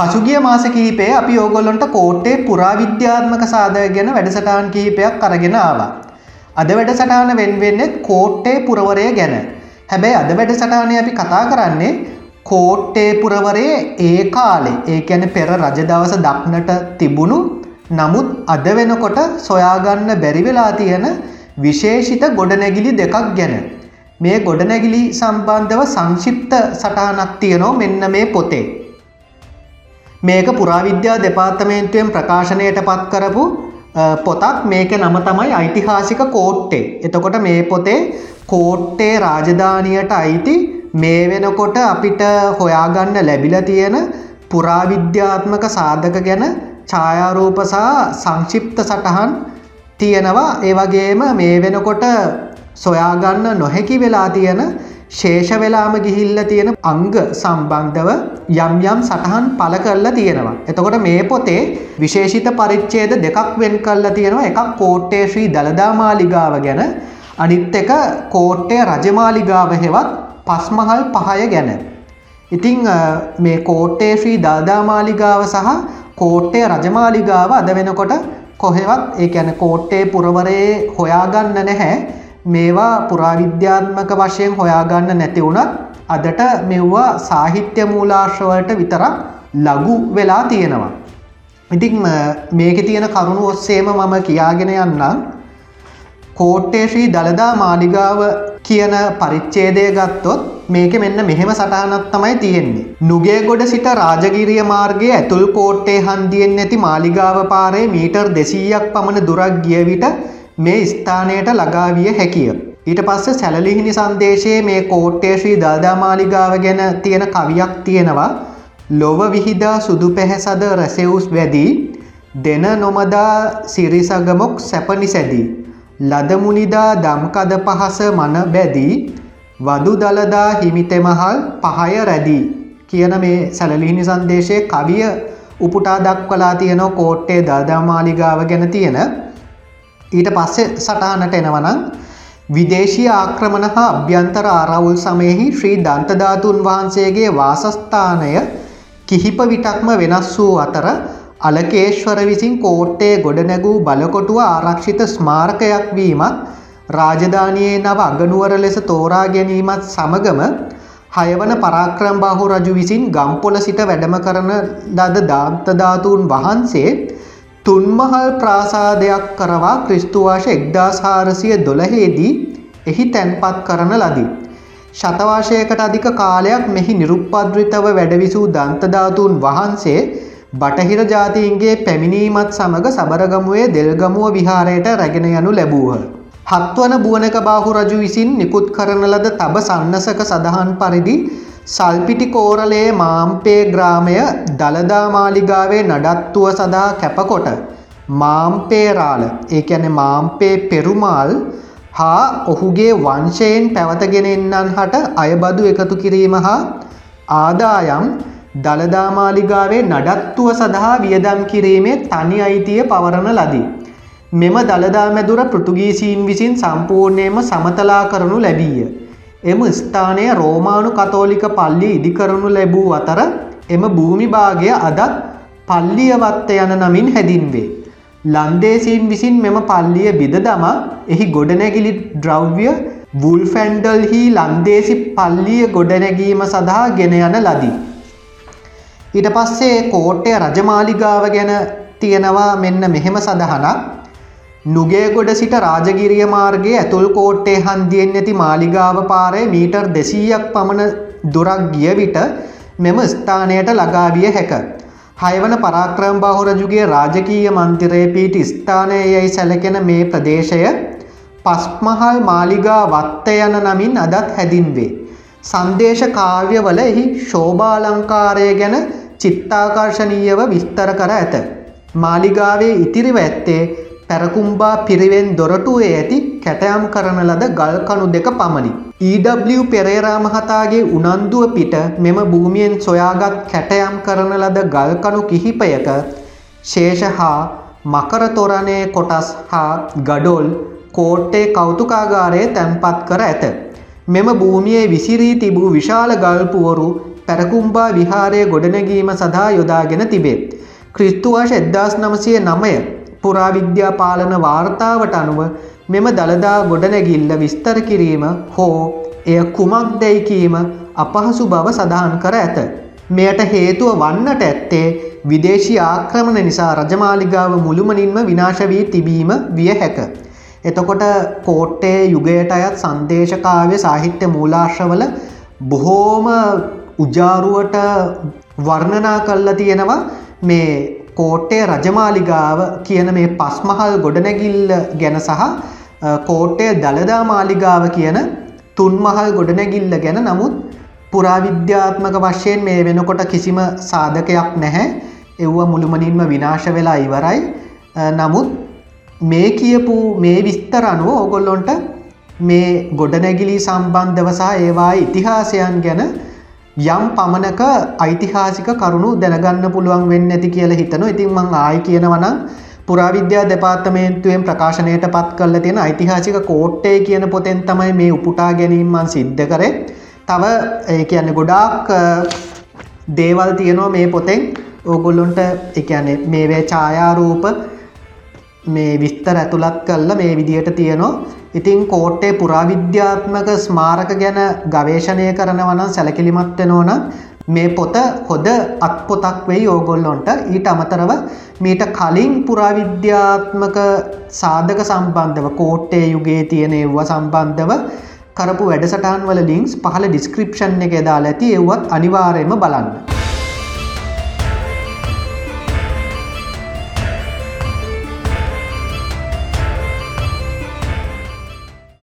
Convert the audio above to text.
පසුගිය මාස කිහිපේ අපි ඕගොල්ලොන්ට කෝට්ටේ පුරාවිද්‍යාත්මක සාධක ගැන වැඩසටාන් කිහිපයක් අරගෙන ආවා. අද වැඩසටාන වෙන්වෙන්නෙත් කෝට්ටේ පුරවරය ගැන. හැබැයි අද වැඩසටානය අපි කතා කරන්නේ කෝට්ටේ පුරවරේ ඒ කාලේ ඒ ඇන පෙර රජදවස දක්නට තිබුණු නමුත් අද වෙනකොට සොයාගන්න බැරිවෙලා තියෙන විශේෂිත ගොඩනැගිලි දෙකක් ගැන. මේ ගොඩනැගිලි සම්බන්ධව සංශිප්ත සටහනක් තියනෝ මෙන්න මේ පොතේ. මේක පුරාවිද්‍යා දෙපාර්තමේන්තුවෙන් ප්‍රකාශනයට පත් කරපු පොතක් මේක නම තමයි ඓතිහාසික කෝට්ටේ. එතකොට මේ පොතේ කෝට්ටේ රාජධානියට අයිති මේ වෙනකොට අපිට හොයාගන්න ලැබිල තියෙන පුරාවිද්‍යාත්මක සාධක ගැන ඡායාරූප සහ සංශිප්ත සටහන් තියෙනවා ඒ වගේම මේ වෙනකොට සොයාගන්න නොහැකි වෙලා තියෙන ශේෂ වෙලාම ගිහිල්ල තියෙන අංග සම්බන්ධව යම් යම් සටහන් පල කරලා තියෙනවා. එතකොට මේ පොතේ විශේෂිත පරිච්චේද දෙකක් වෙන් කල්ලා තියෙනවා එකක් කෝට්ටේ ශ්‍රී දළදා මාලිගාව ගැන අනිත් එක කෝට්ටේ රජමාලිගාව හෙවත් පස්මහල් පහය ගැන. ඉතිං මේ කෝට්ටේ ශ්‍රී දල්දා මාලිගාව සහ කෝට්ටේ රජමාලිගාව අද වෙනකොට කොහෙවත් ඒ ඇන කෝට්ටේ පුරවරයේ හොයාගන්න නැහැ මේවා පුරාවිද්‍යාත්මක වශයෙන් හොයාගන්න නැති වුණත් අදට මෙව්වා සාහිත්‍ය මූලාශ්‍රවලට විතරක් ලගු වෙලා තියෙනවා. ඉතින් මේක තියෙන කරුණු ඔස්සේම මම කියාගෙන යන්නම් කෝට්ටේ ශ්‍රී දළදා මාලිගාව කියන පරිච්චේදය ගත්තොත් මේක මෙන්න මෙහෙම සටහනත් තමයි තියෙන්නේ. නුගේ ගොඩ සිට රාජගිරිය මාර්ගයේ ඇතුල් කෝට්ටේ හන්දියෙන් නැති මාලිගාව පාරේ මීටර් දෙසීයක් පමණ දුරක් ගිය විට මේ ස්ථානයට ලගාවිය හැකිය. ඊට පස්ස සැලලිහිනි සන්දේශයේ මේ කෝට්ටේ ශ්‍රී දල්දා මාලිගාව ගැන තියෙන කවියක් තියෙනවා ලොව විහිදා සුදු පැහැසද රැසෙවුස් වැදී දෙන නොමදා සිරිසගමොක් සැපනි සැදී. ලදමුනිදා දම්කද පහස මන බැදී වදු දළදා හිමිතෙමහල් පහය රැදී කියන මේ සැලලිහිනි සන්දේශය කවිය උපුටා දක්වලා තියෙන කෝට්ටේ දල්දාමාලිගාව ගැන තියෙන ඊට පස්සෙ සටහනට එනවනම් විදේශී ආක්‍රමණ හා අභ්‍යන්තර ආරවුල් සමයෙහි ශ්‍රී දන්තධාතුන් වහන්සේගේ වාසස්ථානය කිහිප විටක්ම වෙනස් වූ අතර අලකේශ්වර විසින් කෝට්ටේ ගොඩනැගූ බලකොටුව ආරක්ෂිත ස්මාරකයක් වීමත් රාජධානයේ නව අගනුවර ලෙස තෝරා ගැනීමත් සමගම හයවන පරාක්‍රම් බාහු රජු විසින් ගම්පොල සිට වැඩම කරන ලද දාන්තධාතුන් වහන්සේ තුන්මහල් ප්‍රාසාදයක් කරවා ක්‍රිස්තුවාශ එක්දාස් හාරසිය දොළහේදී එහි තැන්පත් කරන ලදී. ශතවාශයකට අධික කාලයක් මෙහි නිරුප්පද්‍රිතව වැඩවිසූ දන්තධාතුන් වහන්සේ බටහිර ජාතීන්ගේ පැමිණීමත් සමඟ සබරගමුවේ දෙල්ගමුව විහාරයට රැගෙන යනු ලැබූහ. හත්වන බුවනක බාහු රජු විසින් නිකුත් කරන ලද තබ සන්නසක සඳහන් පරිදි සල්පිටි කෝරලයේ මාම්පේ ග්‍රාමය දළදා මාලිගාවේ නඩත්තුව සඳහා කැපකොට මාම්පේරාල ඒ ඇන මාම්පේ පෙරුමාල් හා ඔහුගේ වංශයෙන් පැවතගෙන එන්නන් හට අයබදු එකතු කිරීම හා ආදායම් දළදාමාලිගාවේ නඩත්තුව සඳහා වියදම් කිරීමේ තනි අයිතිය පවරණ ලදී. මෙම දළදා මැදුර පෘතුගීසීන් විසින් සම්පූර්ණයම සමතලා කරනු ලැබීය. එම ස්ථානය රෝමානු කතෝලික පල්ලි ඉදිකරනු ලැබූ අතර එම භූමිභාගය අදත් පල්ලියවත්ත යන නමින් හැදින්වේ. ලන්දේසීන් විසින් මෙම පල්ලිය බිද දම එහි ගොඩනැගිලි ද්‍රව්‍ය වුල්ෆැන්ඩල්හි ලන්දේසි පල්ලිය ගොඩනැගීම සඳහා ගෙන යන ලදී. ඊට පස්සේ කෝට්ටය රජමාලිගාව ගැන තියෙනවා මෙන්න මෙහෙම සඳහනක් නුගේගොඩ සිට රාජගිරිය මාර්ගයේ ඇතුල් කෝට්ටේ හන්දියෙන් ඇති මාලිගාව පාරය මීටර් දෙසීයක් පමණ දුරක් ගිය විට මෙම ස්ථානයට ලගාවිය හැක. හයවන පරාක්‍රම් බහුරජුගේ රාජකීය මන්තිරය පීට ස්ථානය යැයි සැලකෙන මේ ප්‍රදේශය පස්මහල් මාලිගා වත්ත යන නමින් අදත් හැදින්වේ. සංදේශ කාව්‍යවල එහි ශෝභාලංකාරය ගැන චිත්තාකර්ශනීයව විස්තර කර ඇත. මාලිගාවේ ඉතිරිව ඇත්තේ පැරකුම්බා පිරිවෙන් දොරටුවේ ඇති කැටයම් කරන ලද ගල්කණු දෙක පමණි. EW පෙරේරා මහතාගේ උනන්දුව පිට මෙම භූමියෙන් සොයාගත් කැටයම් කරන ලද ගල්කණු කිහිපයක ශේෂ හා මකරතොරණය කොටස් හා ගඩොල් කෝට්ටේ කෞතුකාගාරයේ තැන්පත් කර ඇත. මෙම භූමියයේ විසිරී තිබූ විශාල ගල්පුවරු පැරකුම්බා විහාරය ගොඩනැගීම සඳහා යොදාගෙන තිබේ. ක්‍රිස්තුවාශ එද්දාස් නමසය නමය පුරාවිද්‍යා පාලන වාර්තාවට අනුව මෙම දළදා ගොඩනැගිල්ල විස්තර කිරීම හෝ එය කුමක් දැයිකීම අපහසු බව සඳහන් කර ඇත. මෙයට හේතුව වන්නට ඇත්තේ විදේශී ආක්‍රමණ නිසා රජමාලිගාව මුළුමනින්ම විනාශ වී තිබීම විය හැක. එතකොට කෝට්ටේ යුගයට අයත් සන්දේශකාවය සාහිත්‍ය මූලාශ්‍රවල බොහෝම උජාරුවට වර්ණනා කල්ලා තියෙනවා මේ කෝට්ටේ රජමාලිගාව කියන මේ පස්මහල් ගොඩනැගිල්ල ගැන සහ කෝට්ටේ දළදා මාලිගාව කියන තුන්මහල් ගොඩනැගිල්ල ගැන නමුත් පුරාවිද්‍යාත්මක වශයෙන් මේ වෙනකොට කිසිම සාධකයක් නැහැ. එව්ව මුළුමනින්ම විනාශ වෙලා ඉවරයි. නමුත් මේ කියපු මේ විස්තර අනුව ඕගොල්ලොන්ට මේ ගොඩනැගිලි සම්බන්ධව සහ ඒවා ඉතිහාසයන් ගැන යම් පමණක ඓතිහාසික කරුණු දැනගන්න පුළුවන් වෙන්න ඇති කියලා හිතන ඉතින් මං ආයි කියනවනම් පුරාවිද්‍යා දෙපාර්තමේන්තුවෙන් ප්‍රකාශනයට පත් කල්ල තියෙන ඓතිහාසික කෝට්ටේ කියන පොතෙන් තමයි මේ උපුටා ගැනීමන් සිද්ධ කරේ. තව ඒ කියන්නේ ගොඩාක් දේවල් තියෙනවා මේ පොතෙන්. ඕගොල්ලොන්ට එකන්නේ මේවේ ඡායාරූප මේ විස්තර ඇතුළත් කල්ල මේ විදියට තියෙනවා ඉතින් කෝට්ටේ පුරාවිද්‍යාත්මක ස්මාරක ගැන ගවේශණය කරනවනම් සැලකිලිමත් වෙනෝන මේ පොත හොද අත්පොතක් වෙයි ඕගොල්ලොන්ට ඊට අමතරව මීට කලින් පුරාවිද්‍යාත්මක සාධක සම්බන්ධව කෝට්ටේ යුගේ තියෙන එව්ව සම්බන්ධව කරපු වැඩසටාන් වල ලින්ක්ස් පහල ඩිස්ක්‍රපෂන් එක දාලා ඇති එව්වත් අනිවාරයම බලන්න.